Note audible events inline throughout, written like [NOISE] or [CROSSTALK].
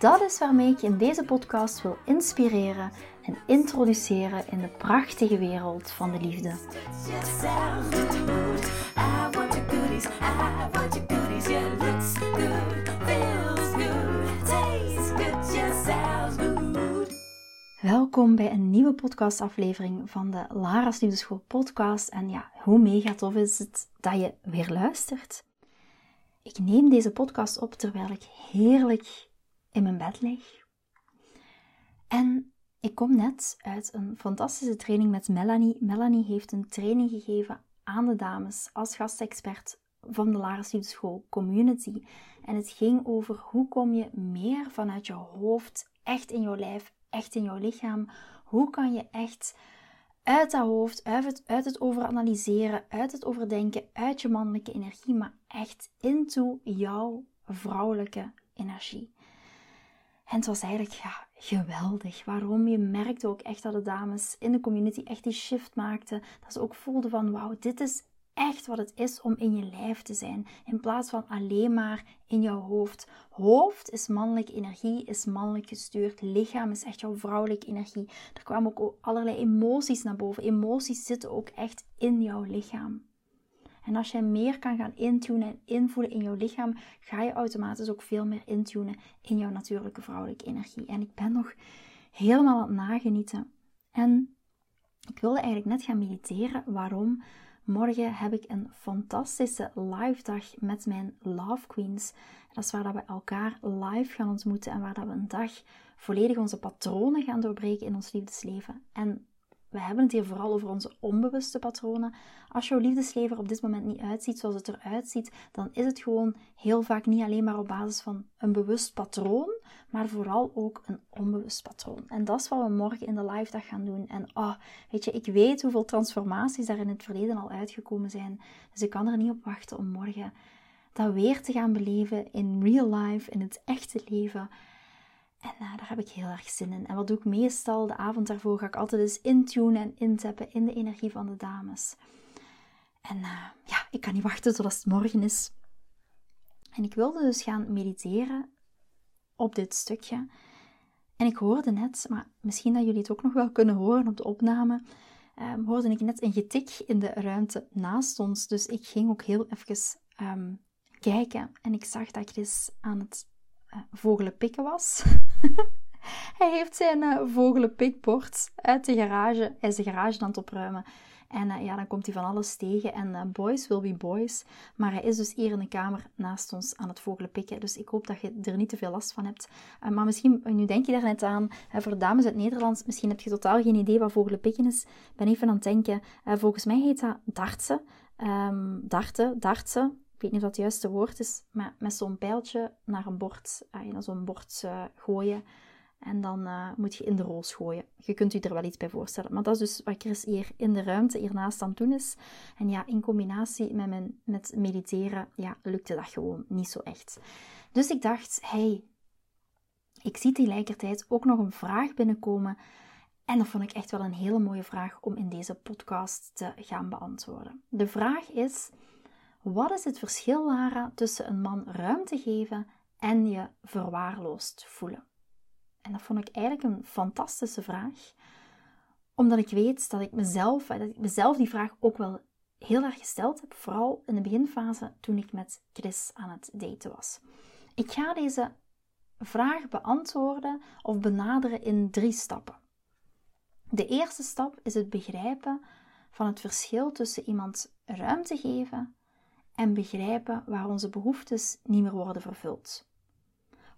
Dat is waarmee ik je in deze podcast wil inspireren en introduceren in de prachtige wereld van de liefde. Welkom bij een nieuwe podcastaflevering van de Lara's Liefdeschool podcast. En ja, hoe mega tof is het dat je weer luistert. Ik neem deze podcast op terwijl ik heerlijk in mijn bed lig. En ik kom net uit een fantastische training met Melanie. Melanie heeft een training gegeven aan de dames als gastexpert van de Lara's Liefdeschool Community. En het ging over hoe kom je meer vanuit je hoofd echt in jouw lijf echt in jouw lichaam? Hoe kan je echt uit dat hoofd, uit het, uit het overanalyseren, uit het overdenken, uit je mannelijke energie, maar echt into jouw vrouwelijke energie? En het was eigenlijk ja, geweldig. Waarom? Je merkte ook echt dat de dames in de community echt die shift maakten. Dat ze ook voelden van wauw, dit is echt wat het is om in je lijf te zijn, in plaats van alleen maar in jouw hoofd. Hoofd is mannelijke energie, is mannelijk gestuurd. Lichaam is echt jouw vrouwelijke energie. Er kwamen ook allerlei emoties naar boven. Emoties zitten ook echt in jouw lichaam. En als je meer kan gaan intunen en invoelen in jouw lichaam, ga je automatisch ook veel meer intunen in jouw natuurlijke vrouwelijke energie. En ik ben nog helemaal aan het nagenieten. En ik wilde eigenlijk net gaan mediteren. Waarom? Morgen heb ik een fantastische live dag met mijn Love Queens. Dat is waar dat we elkaar live gaan ontmoeten en waar dat we een dag volledig onze patronen gaan doorbreken in ons liefdesleven. En we hebben het hier vooral over onze onbewuste patronen. Als jouw liefdesleven op dit moment niet uitziet zoals het eruit ziet, dan is het gewoon heel vaak niet alleen maar op basis van een bewust patroon, maar vooral ook een onbewust patroon. En dat is wat we morgen in de live dag gaan doen. En oh, weet je, ik weet hoeveel transformaties daar in het verleden al uitgekomen zijn. Dus ik kan er niet op wachten om morgen dat weer te gaan beleven in real life, in het echte leven. En uh, daar heb ik heel erg zin in. En wat doe ik meestal? De avond daarvoor ga ik altijd eens intunen en intappen in de energie van de dames. En uh, ja, ik kan niet wachten tot het morgen is. En ik wilde dus gaan mediteren op dit stukje. En ik hoorde net, maar misschien dat jullie het ook nog wel kunnen horen op de opname, um, hoorde ik net een getik in de ruimte naast ons. Dus ik ging ook heel even um, kijken en ik zag dat Chris aan het vogelenpikken was. [LAUGHS] hij heeft zijn uh, vogelenpikbord uit de garage, hij is de garage aan het opruimen. En uh, ja, dan komt hij van alles tegen. En boys will be boys. Maar hij is dus hier in de kamer naast ons aan het vogelen pikken. Dus ik hoop dat je er niet te veel last van hebt. Maar misschien, nu denk je daar net aan, voor de dames uit Nederland, misschien heb je totaal geen idee wat vogelen pikken is. Ik ben even aan het denken. volgens mij heet dat dartsen. Um, darten, dartsen. Ik weet niet of dat het juiste woord is. Maar met zo'n pijltje naar een bord, naar zo'n bord gooien. En dan uh, moet je in de roos gooien. Je kunt je er wel iets bij voorstellen. Maar dat is dus wat Chris hier in de ruimte hiernaast aan het doen is. En ja, in combinatie met, mijn, met mediteren, ja, lukte dat gewoon niet zo echt. Dus ik dacht, hey, ik zie tegelijkertijd ook nog een vraag binnenkomen. En dat vond ik echt wel een hele mooie vraag om in deze podcast te gaan beantwoorden. De vraag is, wat is het verschil, Lara, tussen een man ruimte geven en je verwaarloosd voelen? En dat vond ik eigenlijk een fantastische vraag, omdat ik weet dat ik mezelf, dat ik mezelf die vraag ook wel heel erg gesteld heb, vooral in de beginfase toen ik met Chris aan het daten was. Ik ga deze vraag beantwoorden of benaderen in drie stappen. De eerste stap is het begrijpen van het verschil tussen iemand ruimte geven en begrijpen waar onze behoeftes niet meer worden vervuld.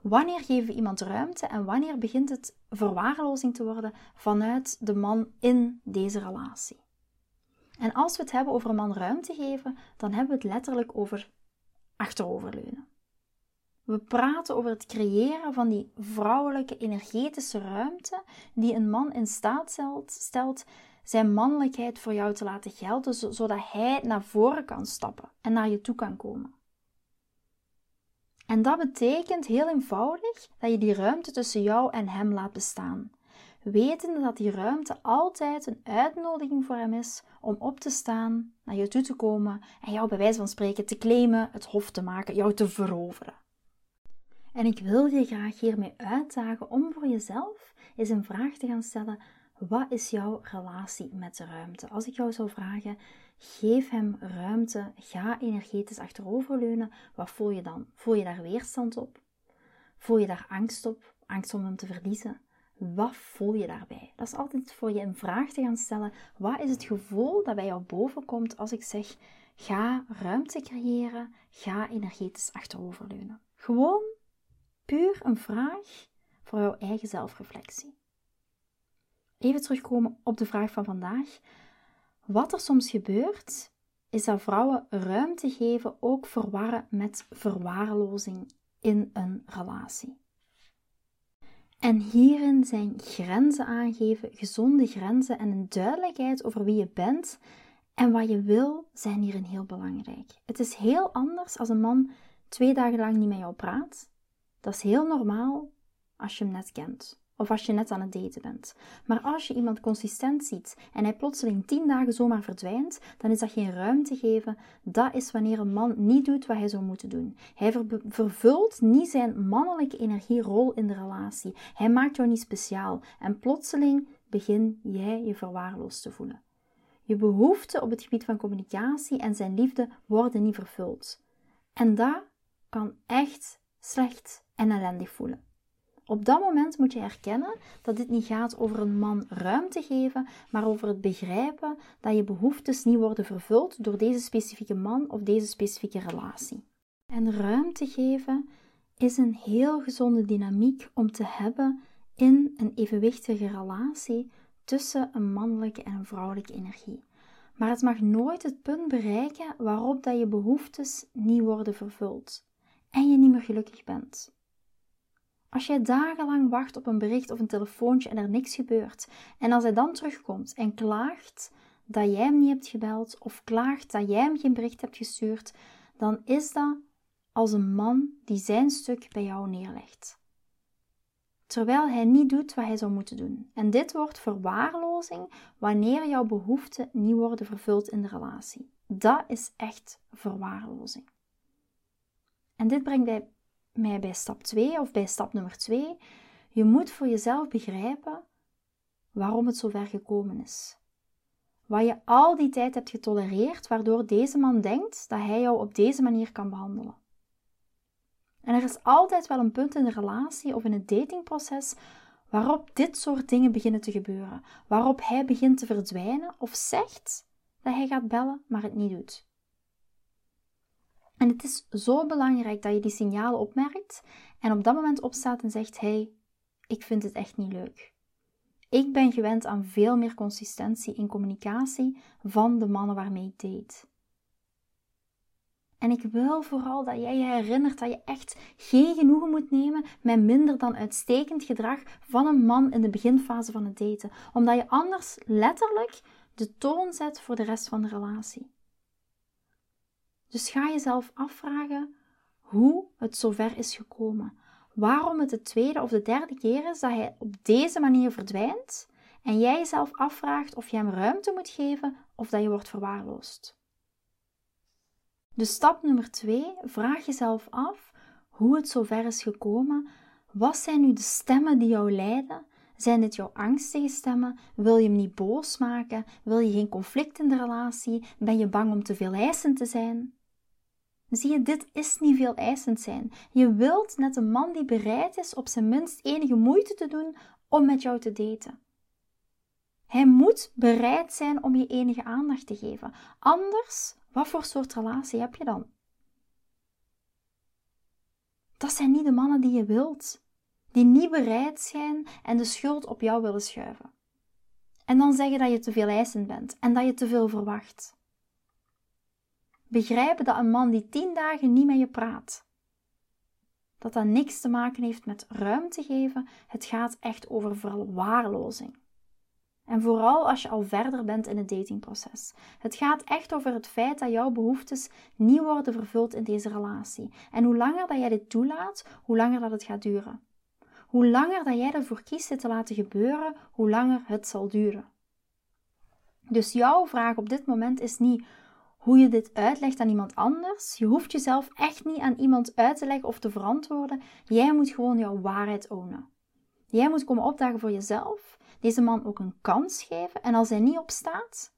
Wanneer geven we iemand ruimte en wanneer begint het verwaarlozing te worden vanuit de man in deze relatie? En als we het hebben over een man ruimte geven, dan hebben we het letterlijk over achteroverleunen. We praten over het creëren van die vrouwelijke energetische ruimte die een man in staat stelt zijn mannelijkheid voor jou te laten gelden, zodat hij naar voren kan stappen en naar je toe kan komen. En dat betekent heel eenvoudig dat je die ruimte tussen jou en hem laat bestaan. Wetende dat die ruimte altijd een uitnodiging voor hem is om op te staan, naar je toe te komen en jou bij wijze van spreken te claimen, het hof te maken, jou te veroveren. En ik wil je graag hiermee uitdagen om voor jezelf eens een vraag te gaan stellen: wat is jouw relatie met de ruimte? Als ik jou zou vragen, geef hem ruimte, ga energetisch achteroverleunen, wat voel je dan? Voel je daar weerstand op? Voel je daar angst op? Angst om hem te verliezen? Wat voel je daarbij? Dat is altijd voor je een vraag te gaan stellen. Wat is het gevoel dat bij jou boven komt als ik zeg: ga ruimte creëren, ga energetisch achteroverleunen? Gewoon puur een vraag voor jouw eigen zelfreflectie. Even terugkomen op de vraag van vandaag. Wat er soms gebeurt, is dat vrouwen ruimte geven ook verwarren met verwaarlozing in een relatie. En hierin zijn grenzen aangeven, gezonde grenzen en een duidelijkheid over wie je bent en wat je wil, zijn hierin heel belangrijk. Het is heel anders als een man twee dagen lang niet met jou praat. Dat is heel normaal als je hem net kent of als je net aan het daten bent. Maar als je iemand consistent ziet en hij plotseling tien dagen zomaar verdwijnt, dan is dat geen ruimte geven. Dat is wanneer een man niet doet wat hij zou moeten doen. Hij vervult niet zijn mannelijke energierol in de relatie. Hij maakt jou niet speciaal. En plotseling begin jij je verwaarloosd te voelen. Je behoeften op het gebied van communicatie en zijn liefde worden niet vervuld. En dat kan echt slecht en ellendig voelen. Op dat moment moet je erkennen dat dit niet gaat over een man ruimte geven, maar over het begrijpen dat je behoeftes niet worden vervuld door deze specifieke man of deze specifieke relatie. En ruimte geven is een heel gezonde dynamiek om te hebben in een evenwichtige relatie tussen een mannelijke en een vrouwelijke energie. Maar het mag nooit het punt bereiken waarop dat je behoeftes niet worden vervuld en je niet meer gelukkig bent. Als jij dagenlang wacht op een bericht of een telefoontje en er niks gebeurt, en als hij dan terugkomt en klaagt dat jij hem niet hebt gebeld of klaagt dat jij hem geen bericht hebt gestuurd, dan is dat als een man die zijn stuk bij jou neerlegt. Terwijl hij niet doet wat hij zou moeten doen. En dit wordt verwaarlozing wanneer jouw behoeften niet worden vervuld in de relatie. Dat is echt verwaarlozing. En dit brengt bij mij bij stap 2 of bij stap nummer 2. Je moet voor jezelf begrijpen waarom het zo ver gekomen is. Wat je al die tijd hebt getolereerd, waardoor deze man denkt dat hij jou op deze manier kan behandelen. En er is altijd wel een punt in de relatie of in het datingproces waarop dit soort dingen beginnen te gebeuren, waarop hij begint te verdwijnen of zegt dat hij gaat bellen, maar het niet doet. En het is zo belangrijk dat je die signalen opmerkt en op dat moment opstaat en zegt: hey, ik vind het echt niet leuk. Ik ben gewend aan veel meer consistentie in communicatie van de mannen waarmee ik date. En ik wil vooral dat jij je herinnert dat je echt geen genoegen moet nemen met minder dan uitstekend gedrag van een man in de beginfase van het daten, omdat je anders letterlijk de toon zet voor de rest van de relatie. Dus ga jezelf afvragen hoe het zover is gekomen. Waarom het de tweede of de derde keer is dat hij op deze manier verdwijnt en jij jezelf afvraagt of je hem ruimte moet geven of dat je wordt verwaarloosd. Dus stap nummer twee, vraag jezelf af hoe het zover is gekomen. Wat zijn nu de stemmen die jou leiden? Zijn dit jouw angstige stemmen? Wil je hem niet boos maken? Wil je geen conflict in de relatie? Ben je bang om te veel eisend te zijn? Zie je, dit is niet veel eisend zijn. Je wilt net een man die bereid is op zijn minst enige moeite te doen om met jou te daten. Hij moet bereid zijn om je enige aandacht te geven. Anders, wat voor soort relatie heb je dan? Dat zijn niet de mannen die je wilt, die niet bereid zijn en de schuld op jou willen schuiven. En dan zeggen dat je te veel eisend bent en dat je te veel verwacht. Begrijpen dat een man die tien dagen niet met je praat, dat dat niks te maken heeft met ruimte geven. Het gaat echt over verwaarlozing. En vooral als je al verder bent in het datingproces. Het gaat echt over het feit dat jouw behoeftes niet worden vervuld in deze relatie. En hoe langer dat jij dit toelaat, hoe langer dat het gaat duren. Hoe langer dat jij ervoor kiest dit te laten gebeuren, hoe langer het zal duren. Dus jouw vraag op dit moment is niet hoe je dit uitlegt aan iemand anders. Je hoeft jezelf echt niet aan iemand uit te leggen of te verantwoorden. Jij moet gewoon jouw waarheid ownen. Jij moet komen opdagen voor jezelf, deze man ook een kans geven. En als hij niet opstaat,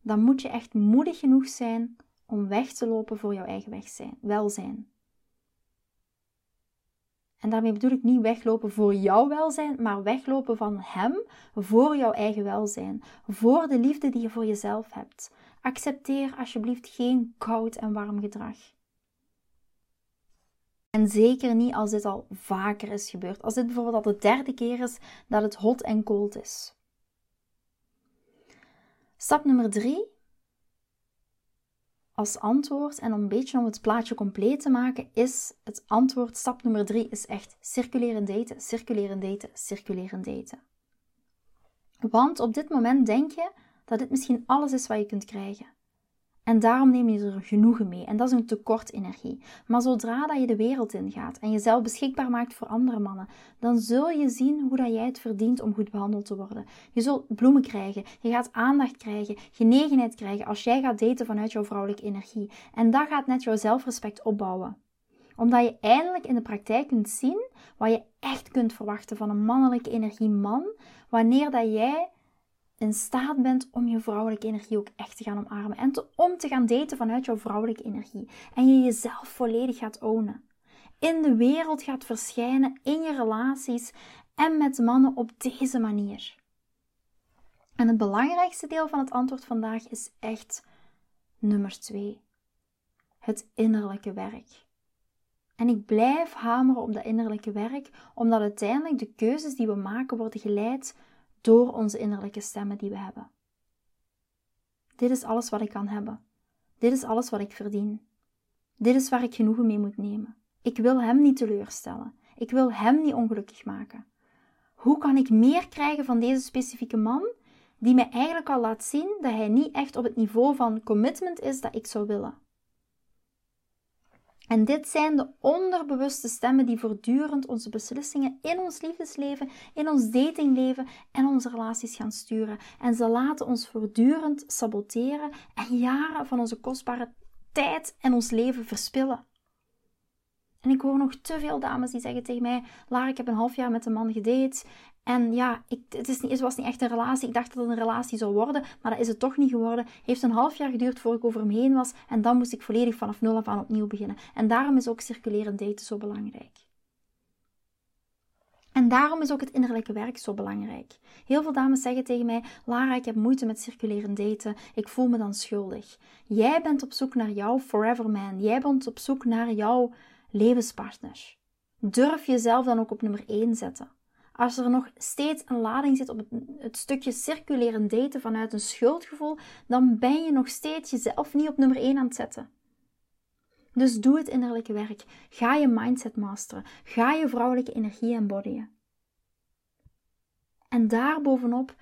dan moet je echt moedig genoeg zijn om weg te lopen voor jouw eigen welzijn. En daarmee bedoel ik niet weglopen voor jouw welzijn, maar weglopen van hem voor jouw eigen welzijn, voor de liefde die je voor jezelf hebt. Accepteer alsjeblieft geen koud en warm gedrag. En zeker niet als dit al vaker is gebeurd. Als dit bijvoorbeeld al de derde keer is dat het hot en cold is. Stap nummer drie. Als antwoord, en een beetje om het plaatje compleet te maken, is het antwoord, stap nummer drie, is echt circuleren daten, circuleren daten, circuleren daten. Want op dit moment denk je dat dit misschien alles is wat je kunt krijgen. En daarom neem je er genoegen mee. En dat is een tekort energie. Maar zodra dat je de wereld ingaat en jezelf beschikbaar maakt voor andere mannen, dan zul je zien hoe dat jij het verdient om goed behandeld te worden. Je zult bloemen krijgen, je gaat aandacht krijgen, genegenheid krijgen als jij gaat daten vanuit jouw vrouwelijke energie. En dat gaat net jouw zelfrespect opbouwen omdat je eindelijk in de praktijk kunt zien wat je echt kunt verwachten van een mannelijke energie man, wanneer dat jij in staat bent om je vrouwelijke energie ook echt te gaan omarmen. En te, om te gaan daten vanuit jouw vrouwelijke energie. En je jezelf volledig gaat ownen. In de wereld gaat verschijnen, in je relaties en met mannen op deze manier. En het belangrijkste deel van het antwoord vandaag is echt nummer twee. Het innerlijke werk. En ik blijf hameren op dat innerlijke werk, omdat uiteindelijk de keuzes die we maken worden geleid door onze innerlijke stemmen die we hebben. Dit is alles wat ik kan hebben. Dit is alles wat ik verdien. Dit is waar ik genoegen mee moet nemen. Ik wil hem niet teleurstellen. Ik wil hem niet ongelukkig maken. Hoe kan ik meer krijgen van deze specifieke man, die mij eigenlijk al laat zien dat hij niet echt op het niveau van commitment is dat ik zou willen? En dit zijn de onderbewuste stemmen die voortdurend onze beslissingen in ons liefdesleven, in ons datingleven en onze relaties gaan sturen. En ze laten ons voortdurend saboteren en jaren van onze kostbare tijd en ons leven verspillen. En ik hoor nog te veel dames die zeggen tegen mij: Lara, ik heb een half jaar met een man gedate. En ja, ik, het, is niet, het was niet echt een relatie. Ik dacht dat het een relatie zou worden, maar dat is het toch niet geworden. Heeft een half jaar geduurd voor ik over hem heen was. En dan moest ik volledig vanaf nul af aan opnieuw beginnen. En daarom is ook circuleren daten zo belangrijk. En daarom is ook het innerlijke werk zo belangrijk. Heel veel dames zeggen tegen mij: Lara, ik heb moeite met circuleren daten. Ik voel me dan schuldig. Jij bent op zoek naar jouw forever man. Jij bent op zoek naar jouw levenspartner. Durf jezelf dan ook op nummer 1 zetten. Als er nog steeds een lading zit op het, stukje circuleren daten vanuit een schuldgevoel, dan ben je nog steeds jezelf niet op nummer 1 aan het zetten. Dus doe het innerlijke werk. Ga je mindset masteren. Ga je vrouwelijke energie embodyen. En daarbovenop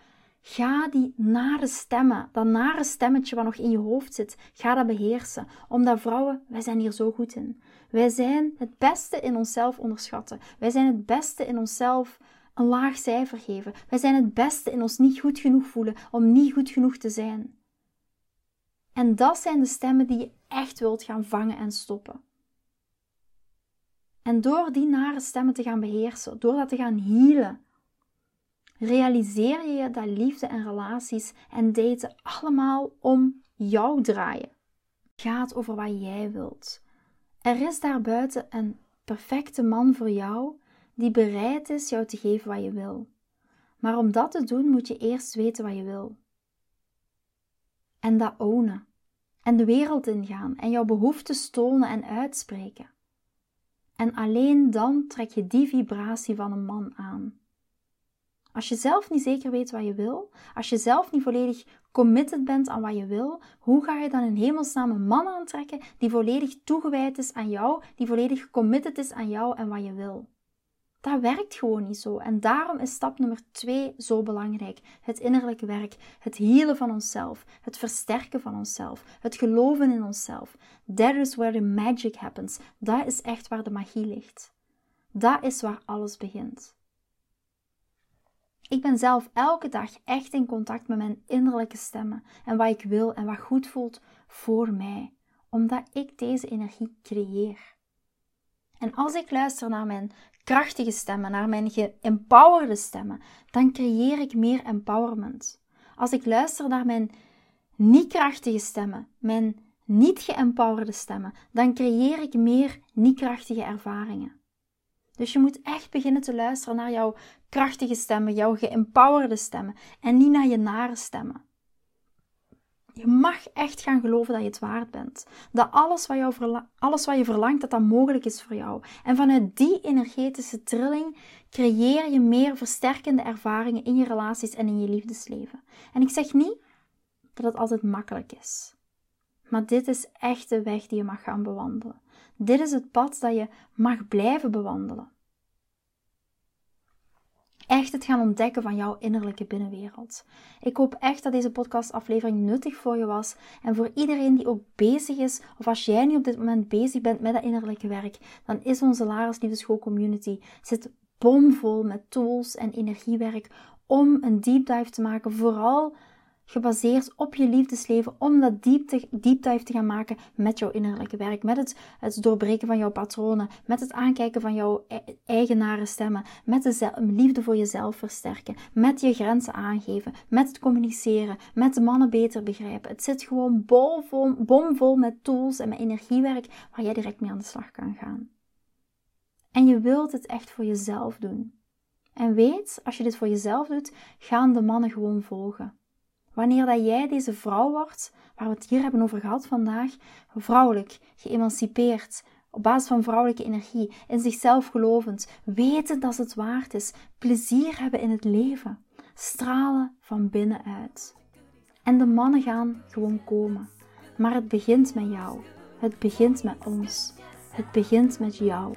Ga die nare stemmen, dat nare stemmetje wat nog in je hoofd zit, ga dat beheersen. Omdat vrouwen, wij zijn hier zo goed in. Wij zijn het beste in onszelf onderschatten. Wij zijn het beste in onszelf een laag cijfer geven. Wij zijn het beste in ons niet goed genoeg voelen om niet goed genoeg te zijn. En dat zijn de stemmen die je echt wilt gaan vangen en stoppen. En door die nare stemmen te gaan beheersen, door dat te gaan healen, realiseer je dat liefde en relaties en daten allemaal om jou draaien. Het gaat over wat jij wilt. Er is daarbuiten een perfecte man voor jou die bereid is jou te geven wat je wil. Maar om dat te doen moet je eerst weten wat je wil. En dat ownen. En de wereld ingaan en jouw behoeftes tonen en uitspreken. En alleen dan trek je die vibratie van een man aan. Als je zelf niet zeker weet wat je wil, als je zelf niet volledig committed bent aan wat je wil, hoe ga je dan in hemelsnaam een man aantrekken die volledig toegewijd is aan jou, die volledig committed is aan jou en wat je wil? Dat werkt gewoon niet zo. En daarom is stap nummer twee zo belangrijk. Het innerlijke werk, het healen van onszelf, het versterken van onszelf, het geloven in onszelf. That is where the magic happens. Dat is echt waar de magie ligt. Dat is waar alles begint. Ik ben zelf elke dag echt in contact met mijn innerlijke stemmen en wat ik wil en wat goed voelt voor mij, omdat ik deze energie creëer. En als ik luister naar mijn krachtige stemmen, naar mijn geempowerde stemmen, dan creëer ik meer empowerment. Als ik luister naar mijn niet krachtige stemmen, mijn niet geempowerde stemmen, dan creëer ik meer niet krachtige ervaringen. Dus je moet echt beginnen te luisteren naar jouw krachtige stemmen, jouw geempowerde stemmen en niet naar je nare stemmen. Je mag echt gaan geloven dat je het waard bent. Dat alles wat, jou alles wat je verlangt, dat dat mogelijk is voor jou. En vanuit die energetische trilling creëer je meer versterkende ervaringen in je relaties en in je liefdesleven. En ik zeg niet dat het altijd makkelijk is. Maar dit is echt de weg die je mag gaan bewandelen. Dit is het pad dat je mag blijven bewandelen echt het gaan ontdekken van jouw innerlijke binnenwereld. Ik hoop echt dat deze podcastaflevering nuttig voor je was en voor iedereen die ook bezig is, of als jij nu op dit moment bezig bent met dat innerlijke werk, dan is onze Laras Liefdeschool Community zit bomvol met tools en energiewerk om een deep dive te maken, vooral gebaseerd op je liefdesleven om dat deep, deep te gaan maken met jouw innerlijke werk. Met het, het doorbreken van jouw patronen, met het aankijken van jouw e-, eigenare stemmen, met de liefde voor jezelf versterken, met je grenzen aangeven, met het communiceren, met de mannen beter begrijpen. Het zit gewoon bomvol, bomvol met tools en met energiewerk waar jij direct mee aan de slag kan gaan. En je wilt het echt voor jezelf doen. En weet, als je dit voor jezelf doet, gaan de mannen gewoon volgen. Wanneer dat jij deze vrouw wordt, waar we het hier hebben over gehad vandaag, vrouwelijk, geëmancipeerd, op basis van vrouwelijke energie, in zichzelf gelovend, weten dat het waard is, plezier hebben in het leven, stralen van binnenuit. En de mannen gaan gewoon komen. Maar het begint met jou. Het begint met ons. Het begint met jou.